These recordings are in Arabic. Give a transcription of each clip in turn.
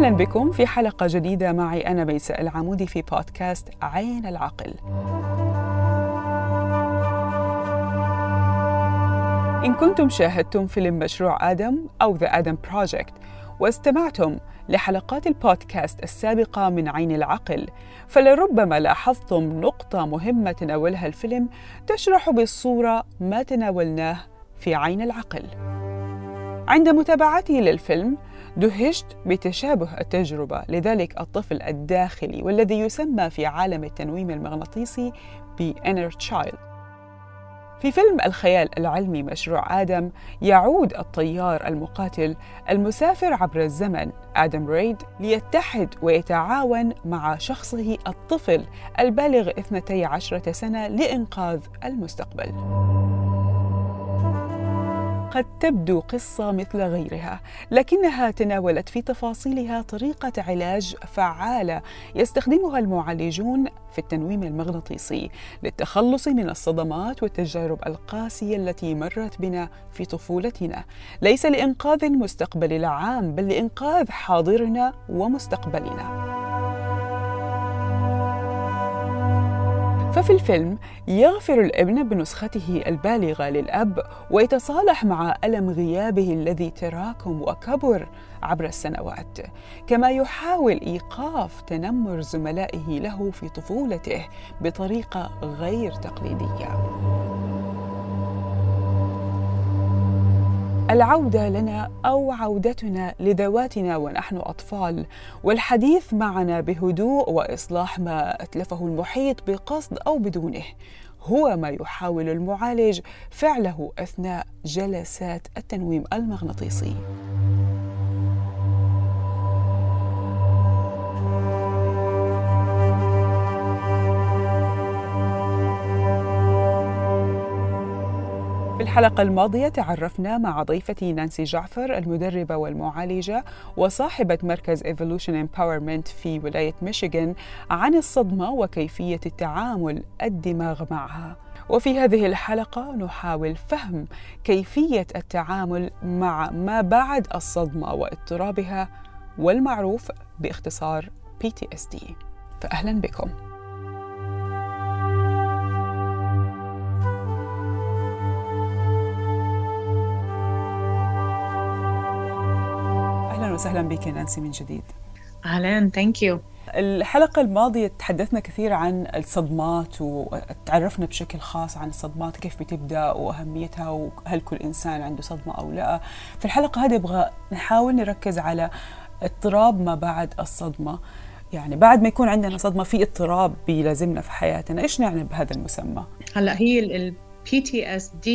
أهلا بكم في حلقة جديدة معي أنا ميساء العمودي في بودكاست عين العقل. إن كنتم شاهدتم فيلم مشروع آدم أو The Adam Project واستمعتم لحلقات البودكاست السابقة من عين العقل فلربما لاحظتم نقطة مهمة تناولها الفيلم تشرح بالصورة ما تناولناه في عين العقل. عند متابعتي للفيلم دهشت بتشابه التجربة. لذلك الطفل الداخلي والذي يسمى في عالم التنويم المغناطيسي ب Inner Child. في فيلم الخيال العلمي مشروع آدم يعود الطيار المقاتل المسافر عبر الزمن آدم ريد ليتحد ويتعاون مع شخصه الطفل البالغ 12 سنة لإنقاذ المستقبل. قد تبدو قصة مثل غيرها، لكنها تناولت في تفاصيلها طريقة علاج فعالة يستخدمها المعالجون في التنويم المغناطيسي للتخلص من الصدمات والتجارب القاسية التي مرت بنا في طفولتنا، ليس لإنقاذ المستقبل العام بل لإنقاذ حاضرنا ومستقبلنا. ففي الفيلم يغفر الابن بنسخته البالغة للأب ويتصالح مع ألم غيابه الذي تراكم وكبر عبر السنوات كما يحاول إيقاف تنمر زملائه له في طفولته بطريقة غير تقليدية. العودة لنا أو عودتنا لذواتنا ونحن أطفال. والحديث معنا بهدوء وإصلاح ما أتلفه المحيط بقصد أو بدونه. هو ما يحاول المعالج فعله أثناء جلسات التنويم المغناطيسي. في الحلقة الماضية تعرفنا مع ضيفتي نانسي جعفر المدربة والمعالجة وصاحبة مركز Evolution Empowerment في ولاية ميشيغان عن الصدمة وكيفية التعامل الدماغ معها. وفي هذه الحلقة نحاول فهم كيفية التعامل مع ما بعد الصدمة واضطرابها والمعروف باختصار PTSD. فأهلا بكم. وسهلا بك نانسي من جديد. أهلا ثانك يو الحلقة الماضية تحدثنا كثير عن الصدمات وتعرفنا بشكل خاص عن الصدمات كيف بتبدأ وأهميتها وهل كل إنسان عنده صدمة أو لا. في الحلقة هذه أبغى نحاول نركز على اضطراب ما بعد الصدمة. يعني بعد ما يكون عندنا صدمة في اضطراب بيلازمنا في حياتنا. إيش نعني بهذا المسمى؟ هلا هي ال PTSD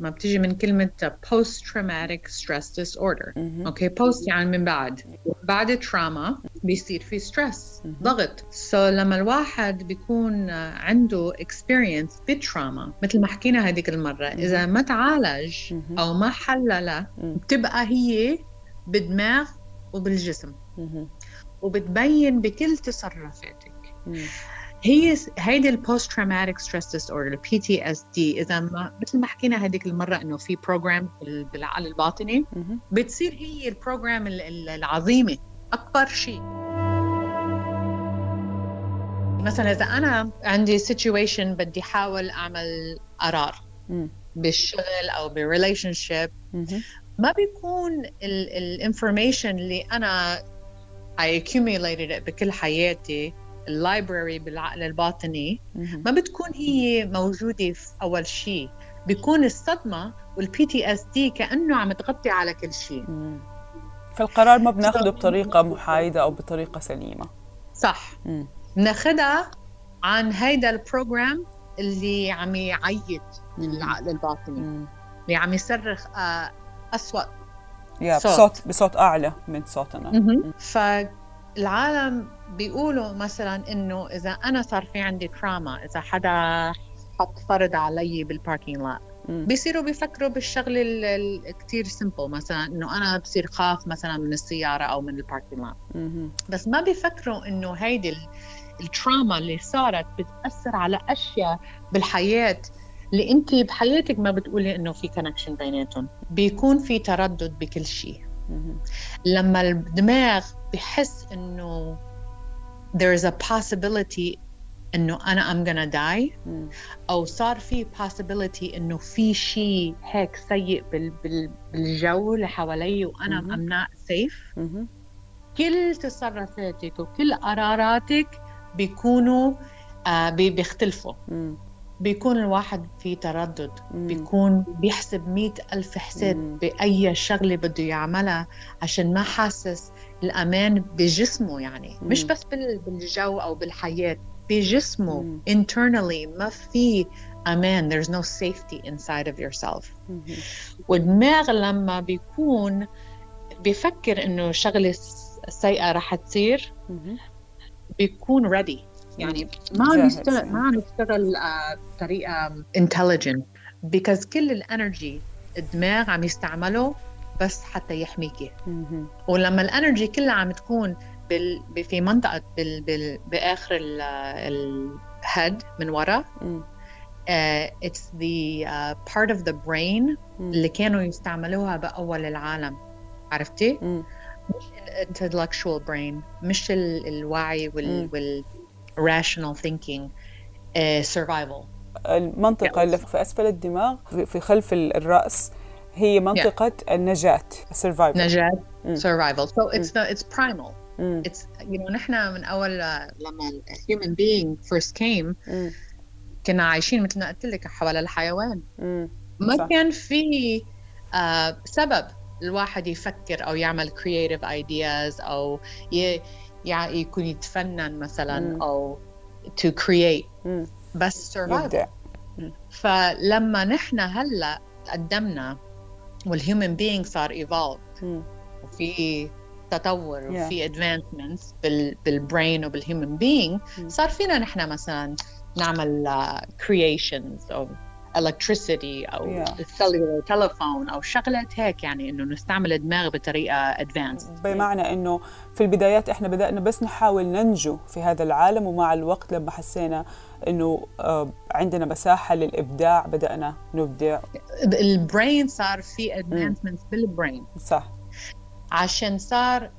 ما بتيجي من كلمة post traumatic stress disorder. أوكي post يعني من بعد. بعد trauma بيصير في stress ضغط. So لما الواحد بيكون عنده experience بال trauma مثل ما حكينا هذيك المرة إذا ما تعالج أو ما حلل بتبقى هي بالدماغ وبالجسم. وبتبين بكل تصرفاتك. هي هيدي ال post traumatic stress disorder ال PTSD إذا ما مثل ما حكينا هذيك المرة إنه في program بالعقل الباطني بتصير هي ال program العظيمة أكبر شيء. مثلا إذا أنا عندي situation بدي احاول أعمل قرار بالشغل أو ب relationship ما بيكون ال information اللي أنا I accumulated it بكل حياتي ال library بالعقل الباطني ما بتكون هي موجودة في أول شيء. بيكون الصدمة وال PTSD كأنه عم تغطي على كل شيء. فالقرار ما بناخده بطريقة محايدة أو بطريقة سليمة. صح. بناخدها عن هيدا ال program اللي عم يعيد العقل الباطني. مم. اللي عم يصرخ أسوأ يا بصوت بصوت أعلى من صوتنا. فالعالم بيقولوا مثلا إنه إذا أنا صار في عندي trauma إذا حدا حط فرض علي بال parking lot بيصيروا بيفكروا بالشغله الكثير simple مثلا إنه أنا بصير خاف مثلا من السيارة أو من ال parking lot بس ما بيفكروا إنه هيدي ال trauma اللي صارت بتأثر على أشياء بالحياة اللي انت بحياتك ما بتقولي إنه في connection بيناتهم. بيكون في تردد بكل شيء. لما الدماغ بحس إنه there is a possibility إنه أنا I'm gonna die أو صار في possibility إنه في شيء هيك سيء بال بال بالجو اللي حوالي وأنا I'm not safe كل تصرفاتك وكل قراراتك بيكونوا آه بيختلفوا. بيكون الواحد في تردد مم. بيكون بيحسب مئة ألف حساب مم. بأي شغلة بده يعملها عشان ما حاسس الأمان بجسمه يعني مم. مش بس بالجو أو بالحياة بجسمه مم. internally ما في أمان there's no safety inside of yourself مم. والدماغ لما بيكون بيفكر إنه شغلة سيئة رح تصير مم. بيكون ready يعني ما عم نشتغل ما عم نشتغل بطريقة انتليجنت because كل ال energy الدماغ عم يستعمله بس حتى يحميكي. ولما ال energy كلها عم تكون بال... في منطقه بال... بال... بآخر ال head من ورا it's the part of the brain اللي كانوا يستعملوها بأول العالم. عرفتي؟ مش ال intellectual brain مش الوعي وال, وال rational thinking uh, survival المنطقة اللي في أسفل الدماغ في خلف الرأس هي منطقة yeah. النجاة survival نجاة mm. survival so it's mm. the it's primal mm. it's you know نحن من أول لما human being first came mm. كنا عايشين مثل ما قلت لك حول الحيوان mm. ما صح. كان في uh, سبب الواحد يفكر أو يعمل creative ideas أو ي يعني يكون يتفنن مثلا مم. أو to create مم. بس survival. فلما نحن هلأ تقدمنا وال human being صار evolved. وفي تطور yeah. وفي advancements بال بال brain وبال human being صار فينا نحن مثلا نعمل uh, creations أو electricity أو yeah. cellular telephone أو شغلات هيك يعني إنه نستعمل الدماغ بطريقة advanced بمعنى إنه في البدايات إحنا بدأنا بس نحاول ننجو في هذا العالم ومع الوقت لما حسينا إنه آه، عندنا مساحة للإبداع بدأنا نبدع ال brain صار في advancements بال brain صح عشان صار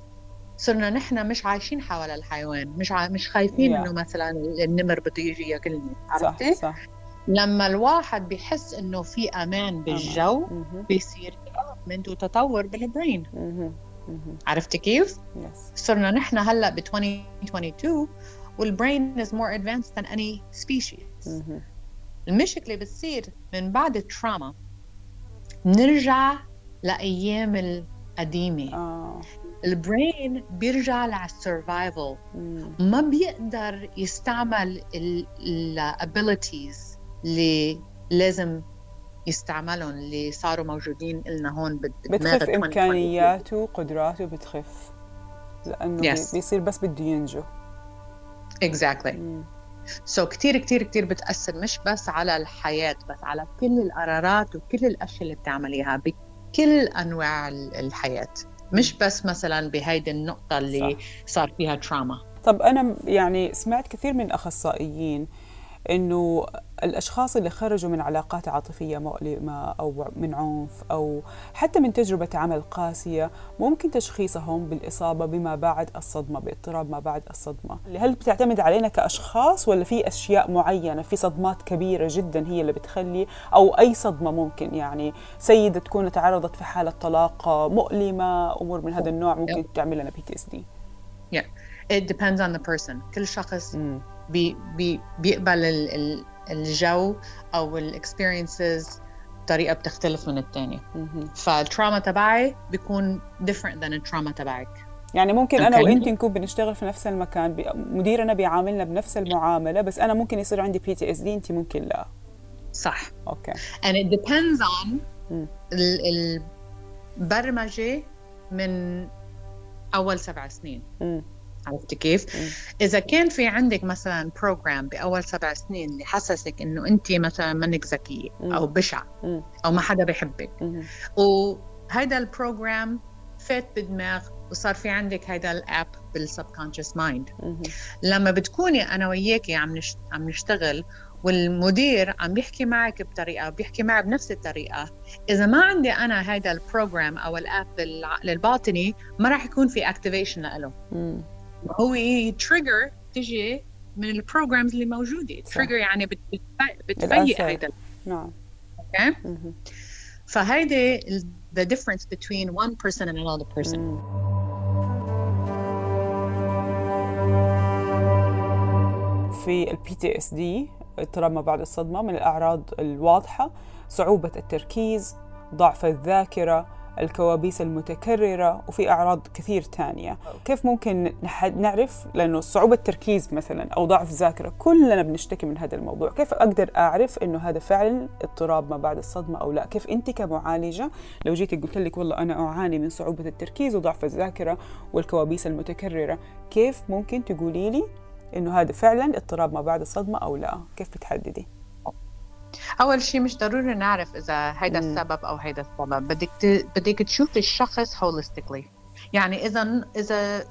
صرنا نحن مش عايشين حول الحيوان مش ع... مش خايفين yeah. إنه مثلا النمر بده يجي ياكلني عرفتي؟ صح, صح. لما الواحد بيحس إنه في أمان بالجو بيصير development وتطور بال brain. عرفتي كيف؟ صرنا نحن هلأ ب 2022 وال brain is more advanced than any species المشكلة بتصير من بعد ال trauma نرجع لأيام القديمة. آه. ال brain بيرجع لل survival ما بيقدر يستعمل ال abilities اللي لازم يستعملهم اللي صاروا موجودين لنا هون بدماغ بتخف إمكانياته وقدراته بتخف لأنه yes. بيصير بس بده ينجو. Exactly. سو so كثير كثير كثير بتأثر مش بس على الحياة بس على كل القرارات وكل الأشياء اللي بتعمليها بكل أنواع الحياة. مش بس مثلا بهيدي النقطة اللي صح. صار فيها تراما طب أنا يعني سمعت كثير من أخصائيين إنه الأشخاص اللي خرجوا من علاقات عاطفية مؤلمه أو من عنف أو حتى من تجربة عمل قاسية ممكن تشخيصهم بالإصابة بما بعد الصدمة باضطراب ما بعد الصدمة. هل بتعتمد علينا كأشخاص ولا في أشياء معينة في صدمات كبيرة جدا هي اللي بتخلي أو أي صدمة ممكن يعني سيدة تكون تعرضت في حالة طلاق مؤلمة أمور من هذا النوع ممكن تعمل لنا PTSD yeah. It depends on the person. كل شخص بي بي بيقبل الجو أو ال experiences بطريقة بتختلف من الثانية فال trauma تبعي بيكون different than ال trauma تبعك. يعني ممكن أنا وانت نكون بنشتغل في نفس المكان مديرنا بيعاملنا بنفس المعاملة بس أنا ممكن يصير عندي PTSD انت ممكن لا. صح. أوكي. And it depends on البرمجة من أول سبع سنين. م. عرفتي كيف؟ إذا كان في عندك مثلا program بأول سبع سنين اللي حسسك إنه أنت مثلا منك ذكية أو بشع أو ما حدا بيحبك. وهذا ال program فات بدماغ وصار في عندك هذا ال app بال subconscious mind لما بتكوني أنا وياكي عم عم نشتغل والمدير عم بيحكي معك بطريقة بيحكي معي بنفس الطريقة إذا ما عندي أنا هذا ال program أو ال app للعقل الباطني ما راح يكون في activation له هو trigger تجي من ال programs اللي موجودة. trigger يعني بتفيق هذا نعم. أوكي فهيدي the difference between one person and another person. في ال PTSD اضطراب ما بعد الصدمة من الأعراض الواضحة صعوبة التركيز ضعف الذاكرة الكوابيس المتكررة وفي أعراض كثير تانية. كيف ممكن نعرف؟ لأنه صعوبة التركيز مثلا أو ضعف الذاكرة. كلنا بنشتكي من هذا الموضوع. كيف أقدر أعرف أنه هذا فعلا اضطراب ما بعد الصدمة أو لا؟ كيف أنت كمعالجة لو جيتي قلت لك والله أنا أعاني من صعوبة التركيز وضعف الذاكرة والكوابيس المتكررة كيف ممكن تقولي لي إنه هذا فعلا اضطراب ما بعد الصدمة أو لا؟ كيف بتحددي؟ أول شيء مش ضروري نعرف إذا هيدا السبب أو هيدا السبب. بدك ت... بدك تشوف الشخص هوليستيكلي يعني إذا إذا 5%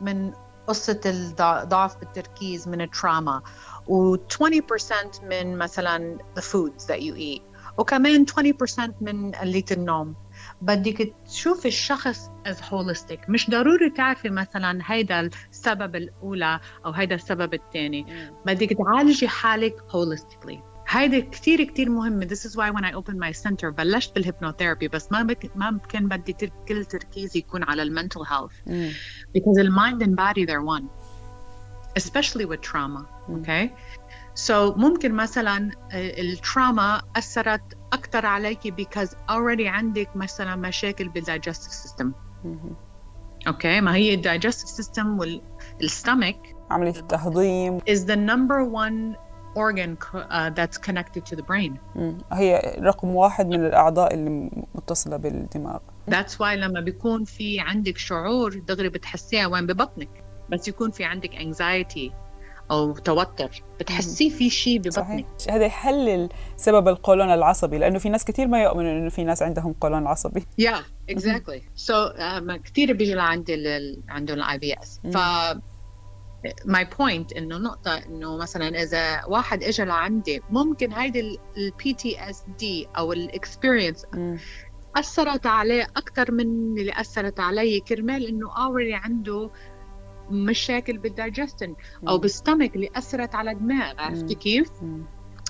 من قصة الضعف بالتركيز من التراما و20% من مثلا the foods that you eat وكمان 20% من قلة النوم. بدك تشوف الشخص as holistic. مش ضروري تعرفي مثلا هيدا السبب الأولى أو هيدا السبب الثاني. بدك تعالجي حالك holistically. هيدا كثير كثير مهمة this is why when I opened my center بلشت بالهيبنوثيرابي بس ما بك ما كان بدي كل تركيزي يكون على المنتل health. because the mind and body they're one. Especially with trauma. okay. So ممكن مثلا التراما أثرت أكثر عليك because already عندك مثلا مشاكل بال digestive system okay ما هي ال digestive system وال stomach عملية التهضيم is the number one organ uh, that's connected to the brain. هي رقم واحد من الأعضاء اللي متصلة بالدماغ. That's why لما بيكون في عندك شعور دغري بتحسيها وين؟ ببطنك. بس يكون في عندك anxiety. أو توتر. بتحسيه في شيء ببطنك. هذا يحلل سبب القولون العصبي لأنه في ناس كثير ما يؤمنوا إنه في ناس عندهم قولون عصبي. yeah exactly so كثير بيجوا لعندي عندهم ال IBS ف my point إنه نقطة إنه مثلا إذا واحد اجى لعندي ممكن هيدي ال PTSD أو ال experience أثرت عليه أكثر من اللي أثرت علي. كرمال إنه already عنده مشاكل بالدايجستن أو بال stomach اللي أثرت على الدماغ عرفتي كيف؟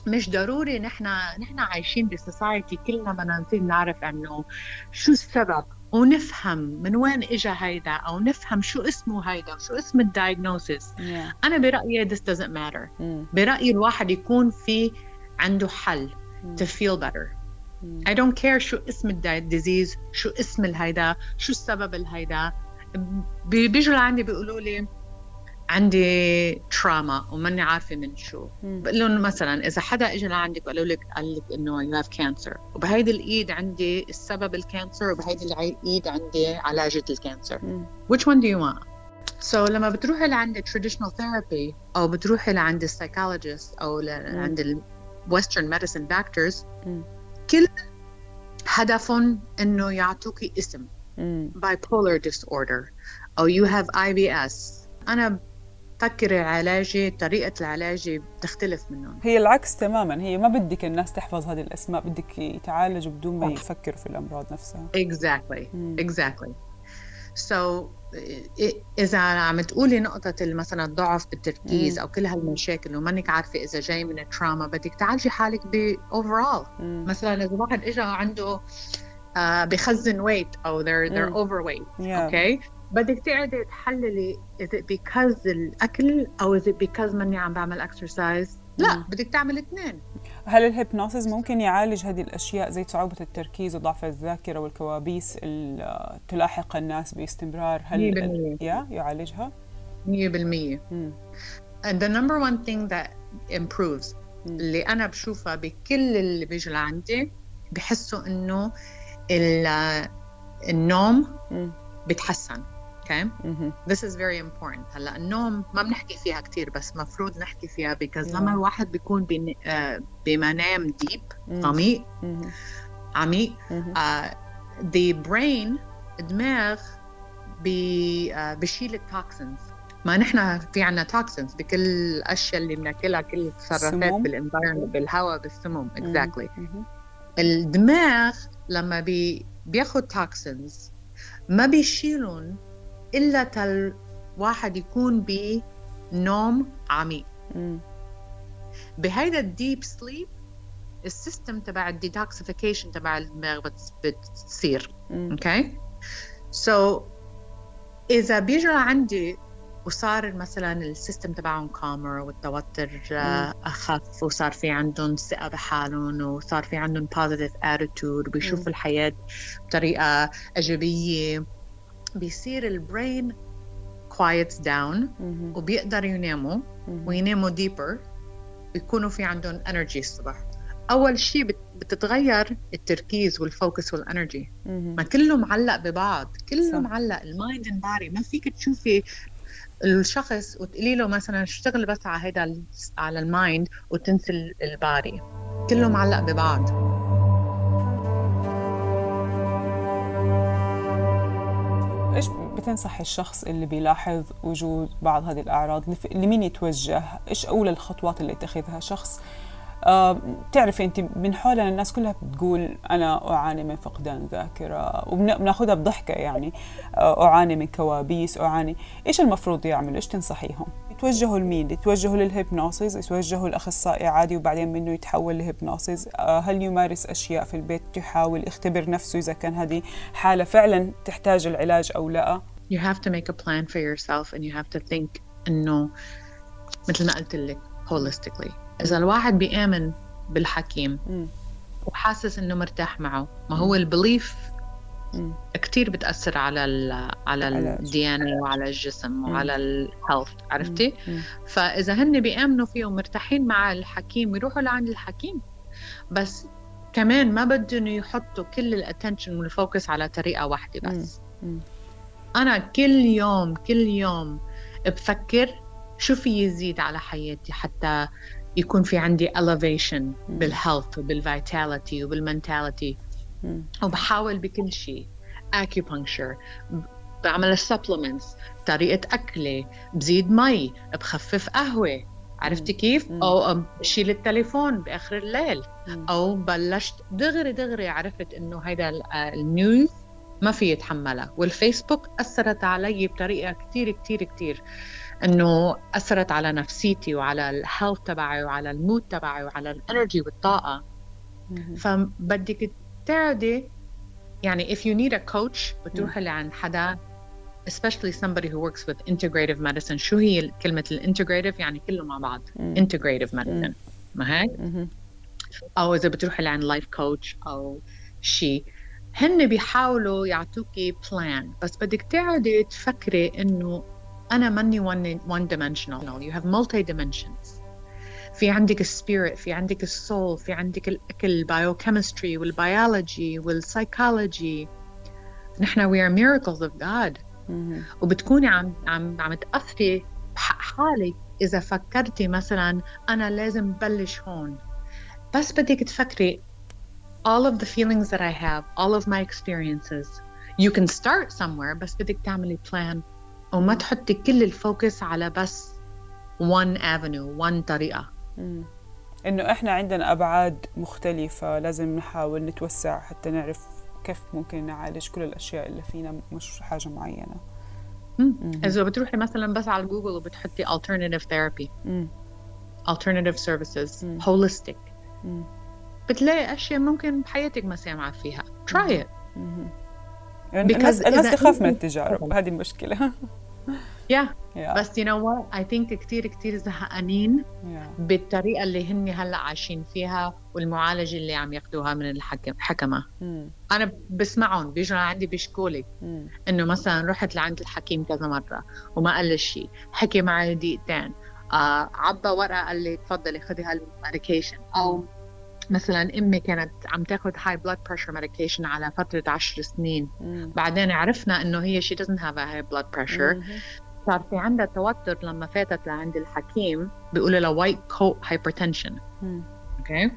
مش ضروري نحن نحن عايشين ب society كلنا بدنا نصير نعرف إنه شو السبب ونفهم من وين اجى هيدا أو نفهم شو اسمه هيدا وشو اسم ال diagnosis yeah. أنا برأيي this doesn't matter mm. برأيي الواحد يكون في عنده حل mm. to feel better mm. I don't care شو اسم ال disease شو اسم الهيدا شو السبب الهيدا بيجوا لعندي بيقولوا لي عندي trauma وماني عارفة من شو. بقول لهم مثلا إذا حدا اجى لعندك وقالوا لك قال لك إنه you have cancer وبهيدي الإيد عندي السبب ال cancer وبهيدي الإيد عندي علاجة ال cancer. which one do you want? So لما بتروحي لعند traditional therapy أو بتروحي لعند ال psychologist أو لعند ال western medicine doctors كل هدفهم إنه يعطوكي اسم. Bipolar disorder. أو you have IBS أنا بفكر علاجي طريقة العلاج بتختلف منهم هي العكس تماما. هي ما بدك الناس تحفظ هذه الأسماء بدك يتعالجوا بدون ما يفكروا في الأمراض نفسها. Exactly. مم. exactly. So إذا عم تقولي نقطة مثلا الضعف بالتركيز. أو كل هالمشاكل ومانك عارفة إذا جاي من التراما بدك تعالجي حالك ب overall. مم. مثلا إذا واحد إجا عنده بخزن weight أو they're they're overweight yeah. okay بدك تقعدي تحللي is it because الأكل أو is it because ماني عم بعمل exercise لا. بدك تعمل اثنين. هل ال hypnosis ممكن يعالج هذه الأشياء زي صعوبة التركيز وضعف الذاكرة والكوابيس اللي تلاحق الناس باستمرار؟ هل يا يعالجها؟ 100% mm. and the number one thing that improves اللي أنا بشوفها بكل اللي بيجوا لعندي بحسوا إنه النوم بتحسن okay This is very important. هلا النوم ما بنحكي فيها كثير بس مفروض نحكي فيها because لما الواحد بيكون بمنام deep عميق عميق the brain الدماغ بي بشيل ال toxins ما نحن في عنا toxins بكل الأشياء اللي بناكلها كل التصرفات بال environment بالهواء بالسموم exactly exactly. الدماغ لما بي بياخد toxins ما بيشيلون إلا ت الواحد يكون بنوم عميق. بهيدا ال deep sleep ال system تبع ال detoxification تبع الدماغ بتصير. okay so so, إذا بيجي عندي وصار مثلا ال system تبعهم calmer والتوتر آه، أخف وصار في عندهم ثقة بحالهم وصار في عندهم positive attitude وبيشوفوا الحياة بطريقة إيجابية. بيصير ال brain quiets down وبيقدروا يناموا ويناموا deeper بيكونوا في عندهم energy الصبح. أول شيء بتتغير التركيز وال focus وال energy ما كله معلق ببعض كله صح. معلق ال mind and body ما فيك تشوفي الشخص وتقولي له مثلا اشتغل بس على هيدا على ال mind وتنسي ال body. كله معلق ببعض. إيش بتنصح الشخص اللي بيلاحظ وجود بعض هذه الأعراض؟ لمين يتوجه؟ إيش أول الخطوات اللي يتخذها شخص آه، تعرفي انت من حولنا الناس كلها بتقول أنا أعاني من فقدان ذاكرة وبناخذها بضحكة يعني. آه، أعاني من كوابيس أعاني. إيش المفروض يعملوا؟ إيش تنصحيهم؟ يتوجهوا لمين؟ يتوجهوا لل hypnosis؟ يتوجهوا لأخصائي عادي وبعدين منه يتحول ل hypnosis؟ آه، هل يمارس أشياء في البيت يحاول يختبر نفسه إذا كان هذه حالة فعلا تحتاج العلاج أو لا؟ You have to make a plan for yourself and you have to think إنه مثل ما قلت لك holistically. إذا الواحد بيآمن بالحكيم وحاسس إنه مرتاح معه ما هو ال belief كثير بتأثر على ال على ال DNA وعلى الجسم وعلى ال health عرفتي؟ فإذا هن بيآمنوا فيه ومرتاحين مع الحكيم يروحوا لعند الحكيم بس كمان ما بدهم يحطوا كل ال attention وال focus على طريقة واحدة بس. أنا كل يوم كل يوم بفكر شو في يزيد على حياتي حتى يكون في عندي elevation بال health وبال vitality وبال mentality وبحاول بكل شيء. Acupuncture بعمل supplements طريقة أكلي بزيد مي بخفف قهوة. عرفتي كيف؟ أو بشيل التليفون بآخر الليل. أو بلشت دغري دغري عرفت إنه هيدا ال news ما في يتحملها. والفيسبوك أثرت علي بطريقة كتير كتير كتير. إنه أثرت على نفسيتي وعلى ال health تبعي وعلى ال mood تبعي وعلى ال energy والطاقة. فبدك تعدي يعني if you need a coach بتروحي لعند حدا especially somebody who works with integrative medicine. شو هي كلمة ال integrative يعني كله مع بعض. integrative medicine. ما هيك؟ أو إذا بتروحي لعند life coach أو شيء هن بيحاولوا يعطوكي plan بس بدك تقعدي تفكري إنه أنا ماني one, one dimensional. You have multi dimensions في عندك ال spirit في عندك ال soul في عندك الأكل ال biochemistry وال biology وال psychology نحن we are miracles of God. وبتكوني عم عم عم تأثري بحق حالك إذا فكرتي مثلا أنا لازم بلش هون. بس بدك تفكري all of the feelings that I have all of my experiences. You can start somewhere بس بدك تعملي plan وما تحطي كل الفوكس على بس one avenue one طريقة مم. إنه إحنا عندنا أبعاد مختلفة لازم نحاول نتوسع حتى نعرف كيف ممكن نعالج كل الأشياء اللي فينا مش حاجة معينة إذا بتروحي مثلا بس على جوجل وبتحطي alternative therapy مم. alternative services مم. holistic مم. بتلاقي أشياء ممكن بحياتك ما سامعة فيها try it يعني الناس الناس تخاف من التجارب هذه المشكلة yeah. yeah. بس you know what I think كثير كثير زهقانين yeah. بالطريقة اللي هن هلأ عايشين فيها والمعالجة اللي عم ياخذوها من الحكمة mm. أنا بسمعهم بيجوا عندي بيشكوا لي mm. إنه مثلا رحت لعند الحكيم كذا مرة وما قال لي شيء حكي معي دقيقتين آه عبى ورقة قال لي تفضلي خذي هال medication أو مثلا أمي كانت عم تاخذ هاي blood pressure medication على فترة 10 سنين. مم. بعدين عرفنا إنه هي شي doesn't have a high blood pressure. صار في عندها توتر لما فاتت لعند الحكيم بيقولوا لها white coat hypertension okay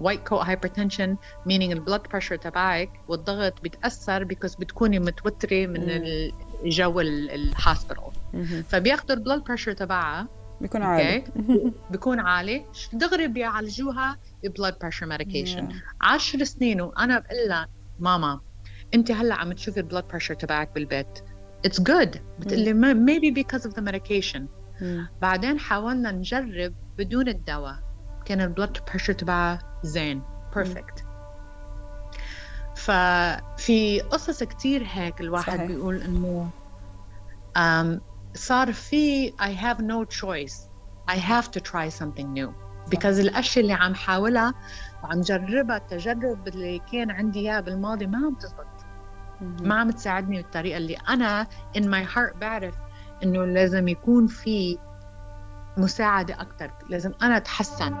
white coat hypertension meaning ال blood pressure تبعك والضغط بيتأثر because بتكوني متوترة من الجو ال hospital. فبياخذوا ال blood pressure تبعها. بيكون عالي. okay بيكون عالي. دغري بيعالجوها؟ ب blood pressure medication Yeah. عشر سنين وأنا بقول لها ماما أنت هلأ عم تشوفي ال blood pressure تبعك بالبيت. it's good بتقلي maybe because of the medication. مم. بعدين حاولنا نجرب بدون الدواء. كان ال blood pressure تبعها زين. perfect ففي قصص كتير هيك الواحد صحيح. بيقول إنه um, صار في I have no choice. I have to try something new. Because الأشياء اللي عم حاولها وعم جربها التجرب اللي كان عندي اياه بالماضي ما عم تزبط. ما عم تساعدني بالطريقة اللي أنا in my heart بعرف إنه لازم يكون في مساعدة أكثر لازم أنا أتحسن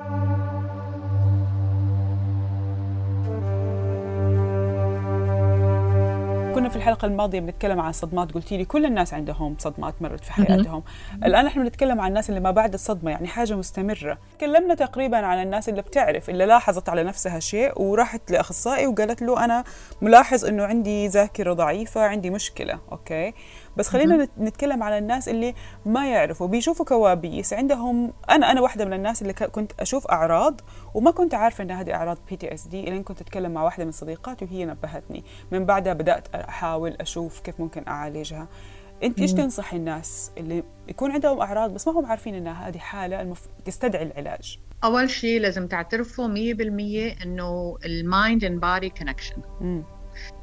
كنا في الحلقة الماضية بنتكلم عن صدمات قلتي لي كل الناس عندهم صدمات مرت في حياتهم. الآن نحن بنتكلم عن الناس اللي ما بعد الصدمة يعني حاجة مستمرة. تكلمنا تقريبا عن الناس اللي بتعرف اللي لاحظت على نفسها شيء وراحت لأخصائي وقالت له أنا ملاحظ أنه عندي ذاكرة ضعيفة عندي مشكلة okay؟ بس خلينا نت- نتكلم على الناس اللي ما يعرفوا. بيشوفوا كوابيس. عندهم أنا أنا واحدة من الناس اللي كنت أشوف أعراض وما كنت عارفة أن هذه أعراض PTSD لين كنت أتكلم مع واحدة من صديقاتي وهي نبهتني. من بعدها بدأت أحاول أشوف كيف ممكن أعالجها. أنت إيش تنصحي الناس اللي يكون عندهم أعراض بس ما هم عارفين أنها هذه حالة المف... تستدعي العلاج؟ أول شيء لازم تعترفوا 100% إنه ال mind and body connection.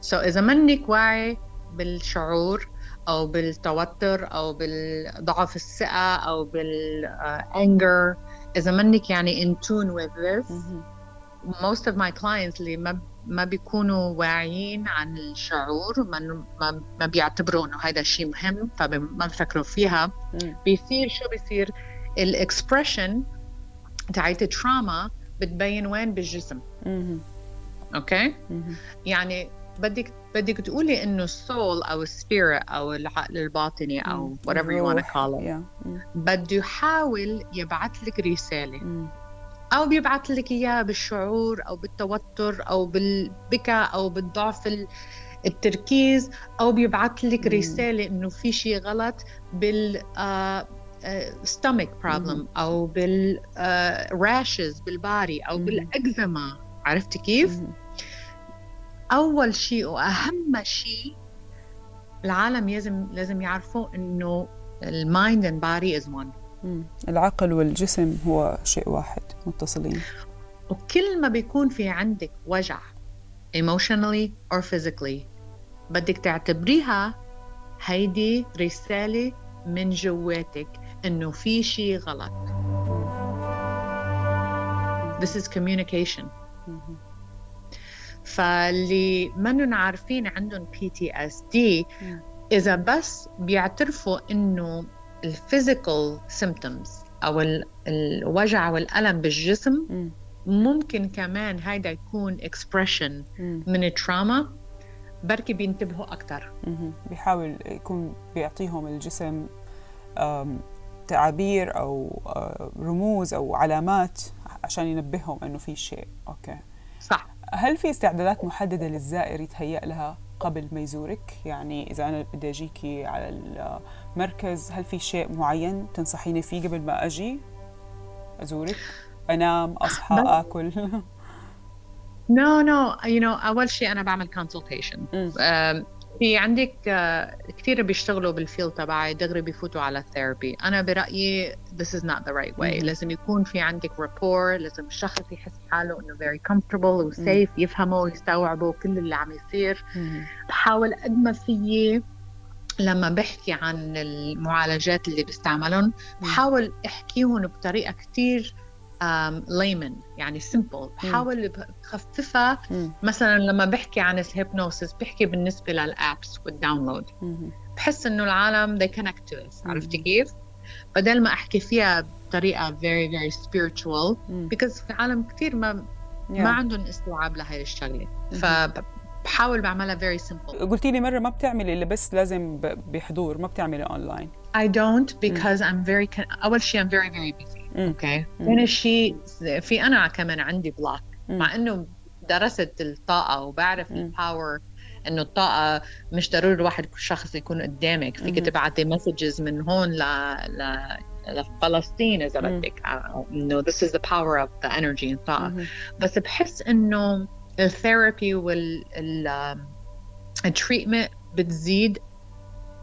so إذا منك واعي بالشعور أو بالتوتر أو بالضعف الثقة أو بال anger إذا منك يعني in tune with this most of my clients اللي ما ما بيكونوا واعيين عن الشعور ما ما, ما بيعتبروا إنه هذا الشيء مهم فما بفكروا فيها. بيصير شو بيصير؟ ال expression تاعت ال trauma بتبين وين؟ بالجسم. okay؟ مهم. يعني بدك بدك تقولي إنه ال soul أو ال spirit أو العقل الباطني أو whatever you want to call it Yeah. بده يحاول يبعث لك رسالة. أو بيبعث لك إياها بالشعور أو بالتوتر أو بالبكاء أو بالضعف ال- التركيز أو بيبعث لك. رسالة إنه في شيء غلط بال آه، آه، stomach problem. أو بال آه، rashes بال body أو. بالاكزيما عرفتي كيف؟ أول شيء وأهم شيء العالم لازم لازم يعرفوا إنه ال mind and body is مم. العقل والجسم هو شيء واحد متصلين وكل ما بيكون في عندك وجع emotionally or physically بدك تعتبريها هيدي رسالة من جواتك إنه في شيء غلط This is communication. فاللي منن عارفين عندهم PTSD مم. إذا بس بيعترفوا إنه الفيزيكال أو ال- الوجع والألم بالجسم مم. ممكن كمان هيدا يكون مم. من التراما بركي بينتبهوا مهم. بيحاول يكون بيعطيهم الجسم تعابير آه، رموز أو علامات عشان ينبههم إنه في شيء أوكي صح هل في استعدادات محددة للزائر يتهيأ لها قبل ما يزورك؟ يعني إذا أنا بدي أجيكي على المركز هل في شيء معين تنصحيني فيه قبل ما أجي أزورك؟ أنام أصحى آكل No no you know أول شيء أنا بعمل. آم، في عندك آه، كثير بيشتغلوا بال field تبعي دغري بيفوتوا على ال therapy أنا برأيي this is not the right way. مم. لازم يكون في عندك rapport لازم الشخص يحس حاله إنه very comfortable و safe يفهمه ويستوعبه كل اللي عم يصير. مهم. بحاول قد ما فيي لما بحكي عن المعالجات اللي بستعملهم بحاول أحكيهم بطريقة كتير layman يعني simple بحاول بخففها. مثلا لما بحكي عن ال hypnosis بحكي بالنسبة لل apps وال download. بحس إنه العالم they connect to us. عرفتي كيف؟ بدل ما أحكي فيها بطريقة very very spiritual because في عالم كتير ما ما Yeah. عندهم استيعاب لهي الشغلة فبحاول بعملها very simple قلتي لي مرة ما بتعملي اللي بس لازم بحضور ما بتعملي online I don't because I'm very con- أول شيء I'm very very busy. okay. ثاني شيء في أنا كمان عندي block. مع إنه درست الطاقة وبعرف. ال power إنه الطاقة مش ضروري الواحد شخص يكون قدامك. فيك تبعتي messages من هون ل ل لفلسطين إذا بدك. إنه this is the power of the energy الطاقه بس بحس إنه ال therapy وال ال treatment بتزيد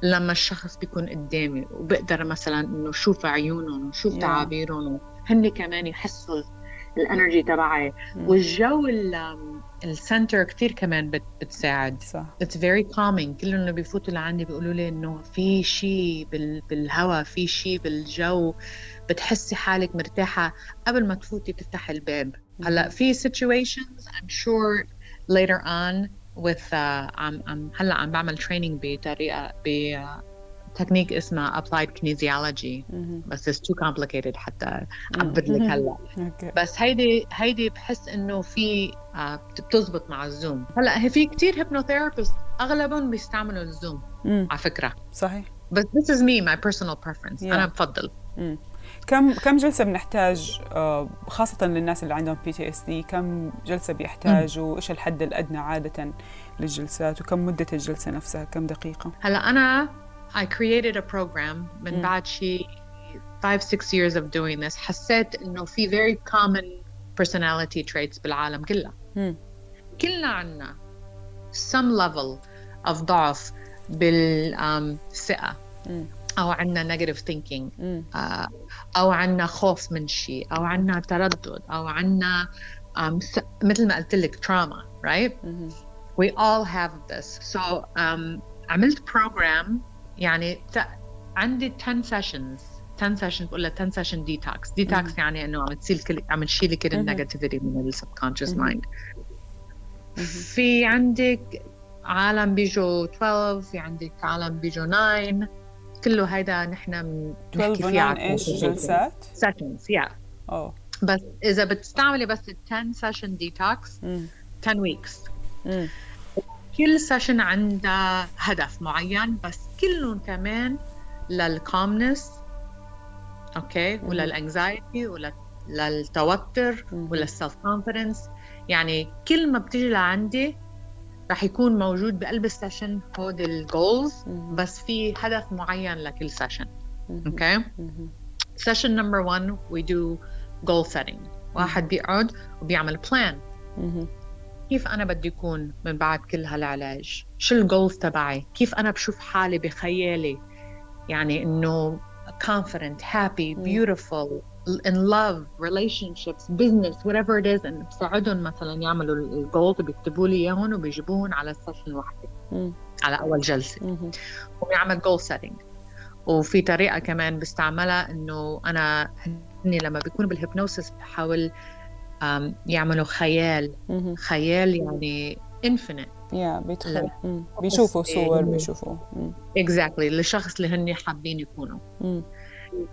لما الشخص بيكون قدامي وبقدر مثلا إنه شوف عيونهم وشوف yeah. تعابيرهم وهن كمان يحسوا ال energy تبعي. والجو ال center كثير كمان بتساعد. صح. it's very calming كلهم اللي بيفوتوا لعندي بيقولوا لي إنه في شيء بالهواء في شيء بالجو بتحسي حالك مرتاحة قبل ما تفوتي تفتحي الباب. هلأ في situations I'm sure later on with uh, عم عم هلأ عم بعمل training بطريقة ب تكنيك اسمها applied kinesiology. بس it's too complicated حتى اعبر لك هلأ. بس هيدي هيدي بحس إنه في آه، بتزبط مع ال Zoom. هلأ هي في كثير hypnotherapist أغلبهم بيستعملوا ال Zoom على فكرة. صحيح. بس this is me my personal preference. Yeah. أنا بفضل. كم كم جلسة بنحتاج آه، خاصة للناس اللي عندهم PTSD كم جلسة بيحتاجوا؟ وإيش الحد الأدنى عادة للجلسات؟ وكم مدة الجلسة نفسها؟ كم دقيقة؟ هلا أنا I created a program من بعد شيء 5 6 years of doing this. حسيت إنه في very common personality traits بالعالم كلها. كلنا عنا some level of ضعف بالثقة أو عنا negative thinking uh, أو عنا خوف من شيء أو عنا تردد أو عنا um, مثل ما قلت لك trauma right we all have this. So um, عملت program يعني عندي 10 sessions 10 sessions ولا 10 session detox. Detox يعني إنه عم تشيل كل عم تشيلي كل ال negativity من ال subconscious mind في عندك عالم بيجوا 12 في عندك عالم بيجوا 9 كله هيدا نحن 12 و إيش جلسات؟ سيشنز يا أوه. بس إذا بتستعملي بس ال 10 سيشن ديتوكس 10 ويكس كل سيشن عندها هدف معين بس كلهم كمان للكومنس أوكي وللانكزايتي وللتوتر وللسلف كونفدنس يعني كل ما بتيجي لعندي رح يكون موجود بقلب ال session هود ال goals بس في هدف معين لكل session okay session number 1 we do goal setting واحد بيقعد وبيعمل plan كيف أنا بدي أكون من بعد كل هالعلاج؟ شو ال goals تبعي؟ كيف أنا بشوف حالي بخيالي؟ يعني إنه confident happy beautiful. In love relationships business whatever it is. إن بساعدهم مثلا يعملوا ال goals بيكتبوا لي إياهم وبيجيبوهم على ال session وحده على أول جلسة. وبيعمل goal setting وفي طريقة كمان بستعملها إنه أنا هني لما بيكونوا بال hypnosis بحاول يعملوا خيال. خيال يعني infinite yeah بيدخل بيشوفوا صور بيشوفوا. exactly exactly. للشخص اللي هن حابين يكونوا.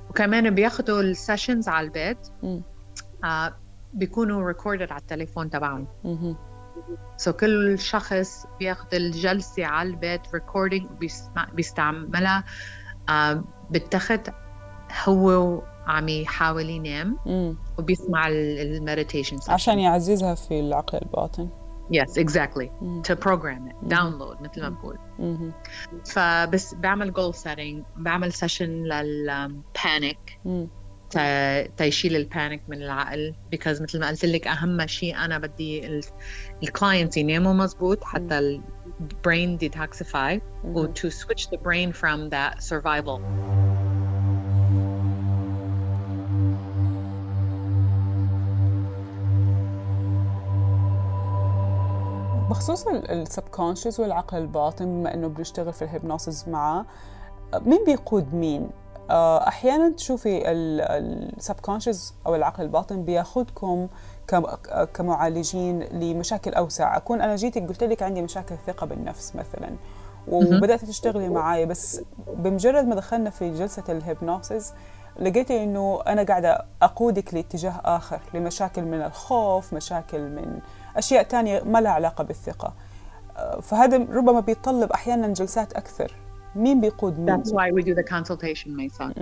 وكمان بياخذوا ال sessions على البيت. آه بيكونوا recorded على التليفون تبعهم. so so كل شخص بياخذ الجلسة على البيت recording بيستعملها. آه بالتخت هو عم يحاول ينام وبيسمع ال meditation عشان يعززها في العقل الباطن. Yes, exactly. Mm-hmm. To program it, mm-hmm. download مثل ما بقول. Mm-hmm. فبس بعمل goal setting, بعمل session للبانيك تيشيل البانيك من العقل because مثل ما قلت لك اهم شيء انا بدي الكلاينتس يناموا مزبوط حتى ال brain detoxify و to switch the brain from that survival. بخصوص ال subconscious والعقل الباطن بما إنه بنشتغل في ال hypnosis معاه مين بيقود مين؟ آه، أحيانا تشوفي ال subconscious أو العقل الباطن بياخذكم كمعالجين لمشاكل أوسع أكون أنا جيتك قلت لك عندي مشاكل ثقة بالنفس مثلا وبدأت تشتغلي معي بس بمجرد ما دخلنا في جلسة ال hypnosis لقيتي إنه أنا قاعدة أقودك لاتجاه آخر لمشاكل من الخوف مشاكل من أشياء تانية ما لها علاقة بالثقة. آه، فهذا ربما بيتطلب أحيانا جلسات أكثر. مين بيقود مين؟ That's why we do the consultation my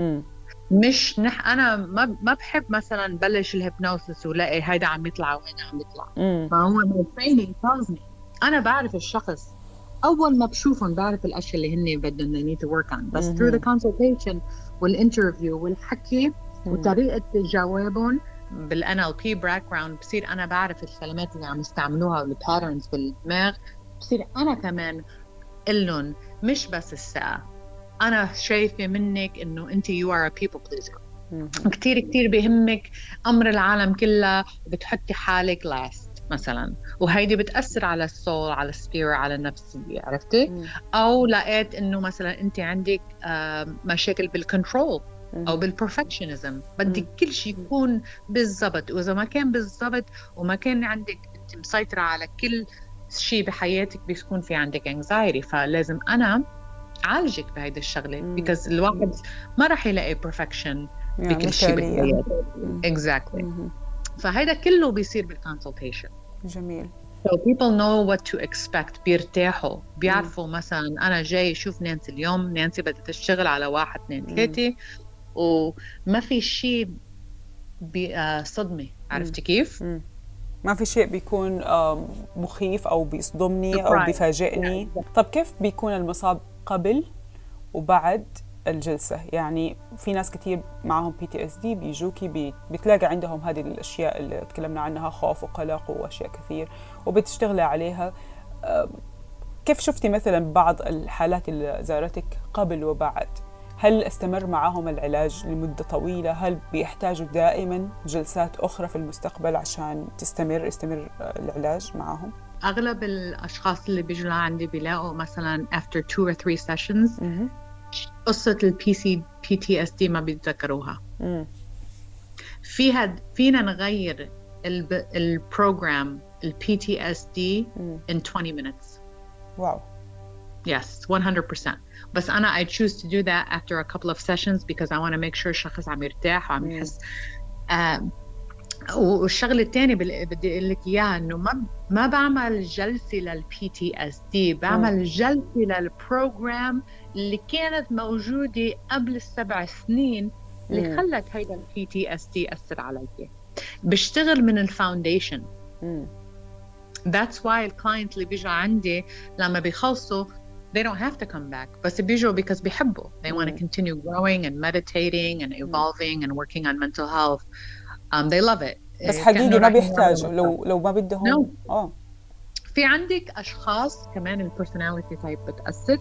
مش نح أنا ما ما بحب مثلا بلش ال hypnosis ولاقي هيدا عم يطلع وهيدا عم يطلع. فهو training tells me. أنا بعرف الشخص. أول ما بشوفهم بعرف الأشياء اللي هن بدهم they need to work on. بس through the consultation وال interview والحكي وطريقة جوابهم بالان ال background بصير أنا بعرف الكلمات اللي عم يستعملوها وال patterns بالدماغ بصير أنا كمان لهم مش بس الثقة. أنا شايفة منك إنه أنت you are people pleaser كثير كثير بهمك أمر العالم كلها وبتحطي حالك last مثلا. وهيدي بتأثر على ال soul على ال spirit على النفسية عرفتي؟ أو لقيت إنه مثلا أنت عندك مشاكل بال control أو بال perfectionism. بدك كل شيء يكون بالضبط. وإذا ما كان بالضبط وما كان عندك أنت مسيطرة على كل شيء بحياتك بيكون في عندك anxiety فلازم أنا أعالجك بهيدي الشغلة. because الواحد ما راح يلاقي perfection يعني بكل شيء بحياته exactly فهذا كله بيصير بال consultation جميل. So people know what to expect. بيرتاحوا. بيعرفوا مثلا أنا جاي أشوف نانسي اليوم. نانسي بدها تشتغل على واحد اثنين ثلاثة. وما في شيء صدمة. عرفتي كيف؟ مم. ما في شيء بيكون مخيف أو بيصدمني أو بيفاجئني؟ طب كيف بيكون المصاب قبل وبعد الجلسة؟ يعني في ناس كثير معهم PTSD بيجوكي بتلاقي عندهم هذه الأشياء اللي تكلمنا عنها خوف وقلق وأشياء كثير وبتشتغلي عليها. كيف شفتي مثلا بعض الحالات اللي زارتك قبل وبعد؟ هل استمر معهم العلاج لمدة طويلة؟ هل بيحتاجوا دائما جلسات أخرى في المستقبل عشان تستمر يستمر العلاج معهم؟ أغلب الأشخاص اللي بيجوا لعندي بيلاقوا مثلا after two or three sessions قصة ال PTS PTSD ما بيتذكروها فيها فينا نغير ال program ال PTSD in 20 minutes Wow Yes, 100%. بس أنا I choose to do that after a couple of sessions because I want to make sure الشخص عم يرتاح وعم يحس. والشغلة الثانية بدي أقول لك إياها إنه ما ما بعمل جلسة لل PTSD بعمل جلسة لل program اللي كانت موجودة قبل السبع سنين اللي خلت هيدا ال PTSD يأثر علي. بشتغل من ال foundation That's why ال client اللي بيجوا عندي لما بيخلصوا they don't have to come back بس بيجوا because بيحبوا they want to continue growing and meditating and evolving and working on mental health um, they love it بس حقيقي ما بيحتاجوا لو لو ما بدهم no. اه في عندك اشخاص كمان البرسوناليتي تايب بتاثر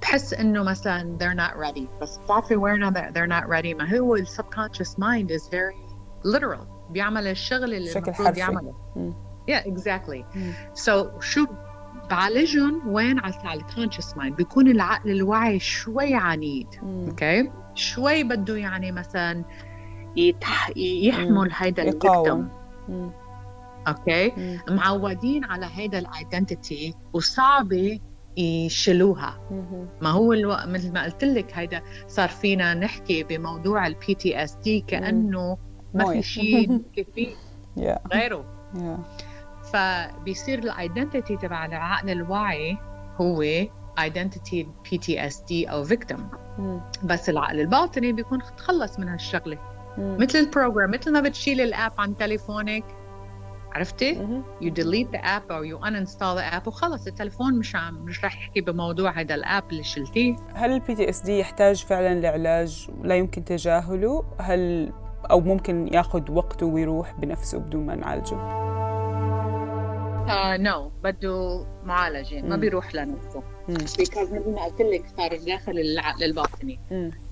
تحس انه مثلا they're not ready بس بتعرفي وين they're not ready ما هو ال subconscious mind is very literal بيعمل الشغل اللي المفروض يعمله yeah exactly مم. so شو بعالجهم وين؟ على ال conscious mind بيكون العقل الواعي شوي عنيد. okay? شوي بده يعني مثلا يتح... يحمل هيدا ال victim okay? معودين على هيدا ال identity وصعبة يشيلوها. ما هو ألو... مثل ما قلت لك هيدا صار فينا نحكي بموضوع ال PTSD كأنه ما في شيء فيه غيره. فبيصير ال identity تبع العقل الواعي هو identity PTSD أو victim بس العقل الباطني بيكون تخلص من هالشغلة. مثل ال program مثل ما بتشيل ال app عن تليفونك. عرفتي؟ you delete the app أو you uninstall the app وخلص التليفون مش عم مش رح يحكي بموضوع هذا ال app اللي شلتيه. هل ال PTSD يحتاج فعلا لعلاج لا يمكن تجاهله؟ هل أو ممكن ياخذ وقته ويروح بنفسه بدون ما نعالجه؟ آه no بده معالجة ما بيروح لنفسه. because مثل ما قلت لك صار داخل العقل الباطني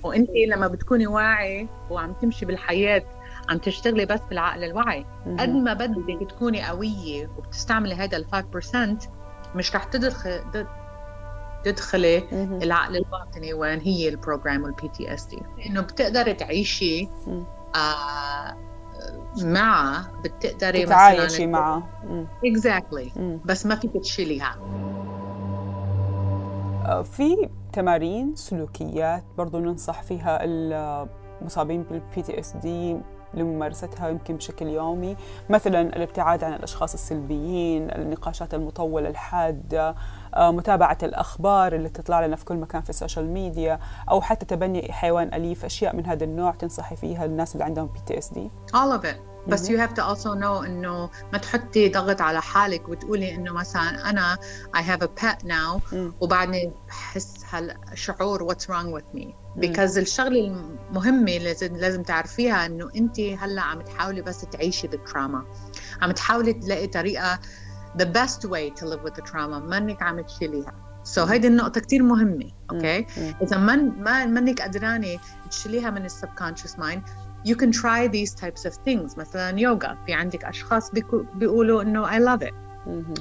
وأنت لما بتكوني واعي وعم تمشي بالحياة عم تشتغلي بس بالعقل الواعي. قد ما بدك تكوني قوية وبتستعملي هذا ال 5% مش رح تدخل تدخلي العقل الباطني وين هي ال program وال PTSD إنه بتقدري تعيشي آه معه بتقدري تتعايشي معه. Exactly. بس ما فيك تشيليها. في تمارين سلوكيات برضو ننصح فيها المصابين بال PTSD لممارستها يمكن بشكل يومي. مثلا الابتعاد عن الأشخاص السلبيين النقاشات المطولة الحادة متابعة الأخبار اللي تطلع لنا في كل مكان في ال social media أو حتى تبني حيوان أليف أشياء من هذا النوع تنصحي فيها الناس اللي عندهم PTSD all of it. بس you have to also know إنه ما تحطي ضغط على حالك وتقولي إنه مثلا أنا I have a pet now وبعدني بحس هالشعور what's wrong with me. because الشغلة المهمة لازم لازم تعرفيها إنه انت هلأ عم تحاولي بس تعيشي بال trauma عم تحاولي تلاقي طريقة the best way to live with the trauma منك عم تشيليها so هيدي النقطة كتير مهمة okay? إذا من ما منك قدرانة تشيليها من ال subconscious mind you can try these types of things. مثلا يوغا في عندك أشخاص بيقولوا إنه I love it.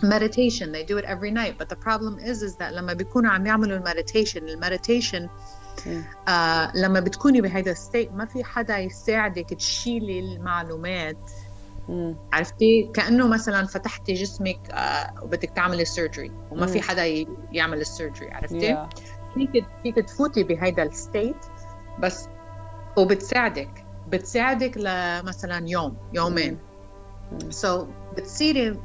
meditation they do it every night. But the problem is is that لما بيكونوا عم يعملوا ال meditation ال meditation آه لما بتكوني بهذا ال state ما في حدا يساعدك تشيلي المعلومات. مم. عرفتي كأنه مثلا فتحتي جسمك آه وبدك تعملي surgery وما مم. في حدا يعمل ال surgery عرفتي yeah. فيك فيك تفوتي بهيدا ال state بس وبتساعدك بتساعدك لمثلا يوم يومين so بتصيري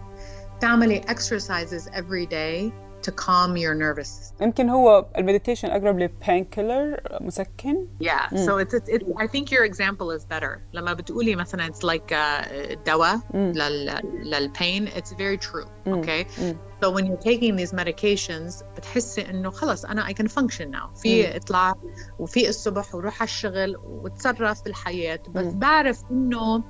تعملي exercises every day to calm your nervous system. يمكن هو المديتيشن أقرب لبين كيلر مسكن. Yeah, mm. so it's, it's, it's I think your example is better. لما بتقولي مثلا it's like uh, دواء mm. لل للبين it's very true. Mm. Okay. Mm. So when you're taking these medications بتحسي إنه خلص أنا I can function now. في اطلع وفي الصبح وروح على الشغل وتصرف بالحياة بس بعرف إنه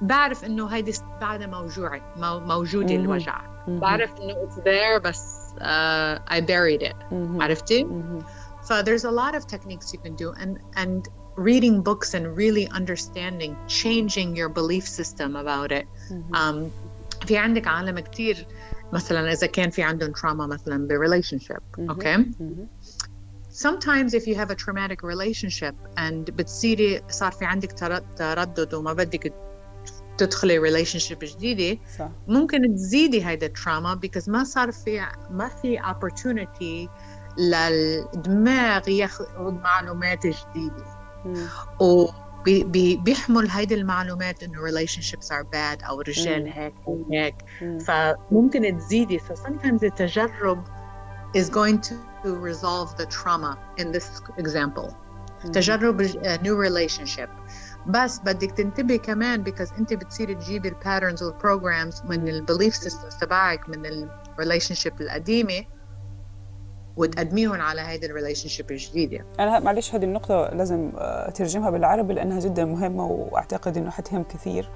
بعرف إنه هيدي بعدها موجوعه موجودة الوجع بعرف إنه it's there بس uh, I buried it عرفتي so there's a lot of techniques you can do and and reading books and really understanding changing your belief system about it um, في عندك عالم كتير مثلا اذا كان في عندهم trauma مثلا ب relationship okay sometimes if you have a traumatic relationship and بتصيري صار في عندك تردد وما بدك تدخلي ريليشن جديدة صح. ممكن تزيدي هيدا التراما because ما صار في ما في opportunity للدماغ ياخذ معلومات جديدة. وبيحمل هيدي المعلومات إنه relationships are bad أو الرجال هيك أو هيك. فممكن تزيدي. So sometimes التجرب is going to resolve the trauma in this example. تجرب a new relationship. بس بدك تنتبه كمان because انت بتصيري تجيبي ال patterns وال programs من ال belief systems تبعك من ال relationship القديمة وتقدميهم على هيدي ال relationship الجديدة. أنا معلش هذه النقطة لازم اترجمها بالعربي لأنها جدا مهمة وأعتقد إنه حتهم كثير.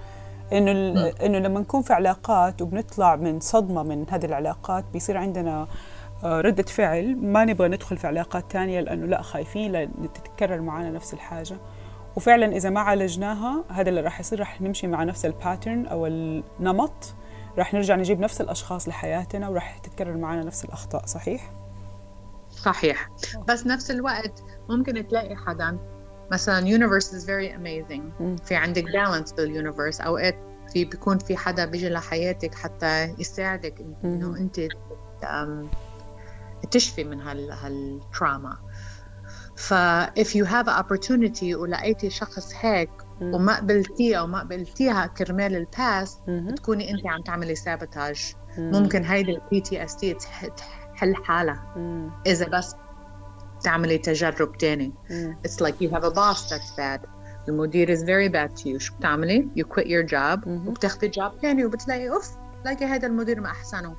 إنه إنه لما نكون في علاقات وبنطلع من صدمة من هذه العلاقات بيصير عندنا آه، ردة فعل. ما نبغى ندخل في علاقات تانية لأنه لا خايفين لأن تتكرر معنا نفس الحاجة. وفعلا إذا ما عالجناها هذا اللي راح يصير راح نمشي مع نفس ال pattern أو النمط راح نرجع نجيب نفس الأشخاص لحياتنا وراح تتكرر معنا نفس الأخطاء صحيح؟ صحيح. بس نفس الوقت ممكن تلاقي حدا. مثلا universe is very amazing. في عندك balance بال universe أوقات في بيكون في حدا بيجي لحياتك حتى يساعدك إنه أنت تشفي من هال هال trauma ف if you have opportunity ولقيتي شخص هيك وما قبلتيه أو ما قبلتيها كرمال ال past بتكوني انت عم تعملي sabotage. ممكن هيدي ال PTSD تحل حالها. إذا بس تعملي تجرب تاني. it's like you have a boss that's bad. المدير is very bad to you. شو بتعملي؟ You quit your job. وبتاخذي job تاني وبتلاقي أوف تلاقي هذا المدير ما أحسنه.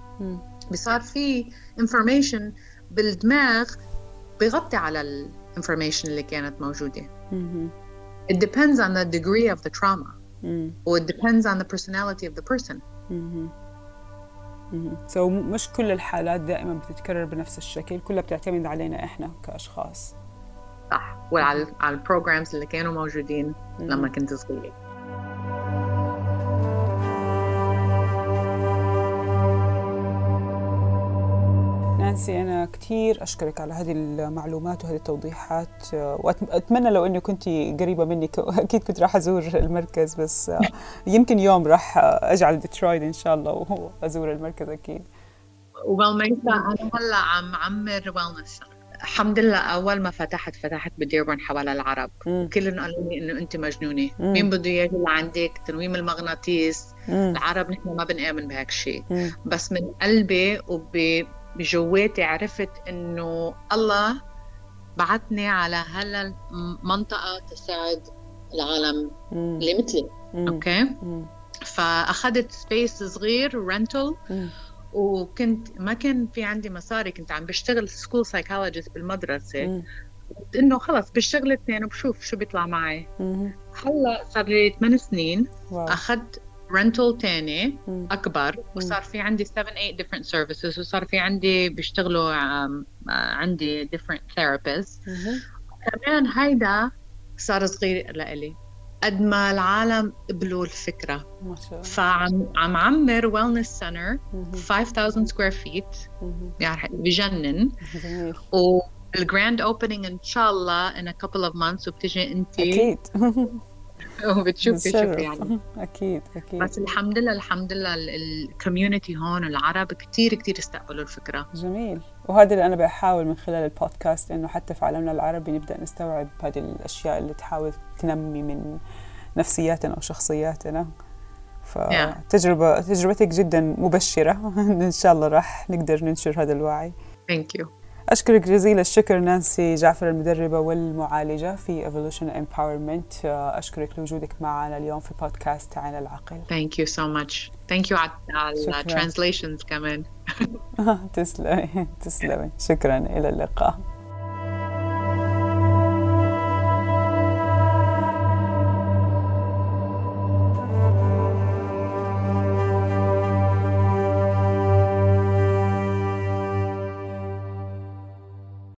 بصار في information بالدماغ بغطي على information اللي كانت موجودة. Mm-hmm. It depends on the degree of the trauma. Mm. or it depends on the personality of the person. Mm-hmm. So مش كل الحالات دائما بتتكرر بنفس الشكل، كلها بتعتمد علينا إحنا كأشخاص. صح، وعلى على البروجرامز اللي كانوا موجودين. لما كنت صغيرة. نانسي أنا كثير أشكرك على هذه المعلومات وهذه التوضيحات وأتمنى لو أنه كنت قريبة مني أكيد كنت راح أزور المركز بس يمكن يوم راح أجعل ديترويت إن شاء الله وأزور المركز أكيد. ويل أنا هلأ عم عمر ويلنس الحمد لله أول ما فتحت فتحت بديربورن حوالي العرب. كلهم قالوا لي إنه انت مجنونة. مم. مين بده يجي لعندك تنويم المغناطيس. مم. العرب نحن ما بنآمن بهيك شيء. بس من قلبي وب بجواتي عرفت إنه الله بعثني على هالمنطقة تساعد العالم اللي مثلي. أوكي؟ فأخذت space صغير rental وكنت ما كان في عندي مصاري كنت عم بشتغل school psychologist بالمدرسة. إنه خلص بشتغل اثنين وبشوف شو بيطلع معي. هلأ صار لي ثمان سنين. أخذت rental تاني أكبر وصار في عندي 7 8 different services وصار في عندي بيشتغلوا عندي different therapists. كمان هيدا صار صغير لإلي. قد ما العالم قبلوا الفكرة. فعم عم عمر wellness center 5000 square feet يعني بجنن. وال grand opening إن شاء الله in a couple of months وبتجي انت أكيد. وبتشوفي شوفي يعني. أكيد أكيد. بس الحمد لله الحمد لله ال community هون العرب كثير كثير استقبلوا الفكرة. جميل. وهذا اللي أنا بحاول من خلال البودكاست إنه حتى في عالمنا العربي نبدأ نستوعب هذه الأشياء اللي تحاول تنمي من نفسياتنا وشخصياتنا. فتجربة تجربتك جدا مبشرة. إن شاء الله راح نقدر ننشر هذا الوعي. Thank you. أشكرك جزيل الشكر نانسي جعفر المدربة والمعالجة في Evolution Empowerment. أشكرك لوجودك معنا اليوم في بودكاست عين العقل. Thank you so much. Thank you على translations كمان. تسلمي تسلمي. شكرا. إلى اللقاء.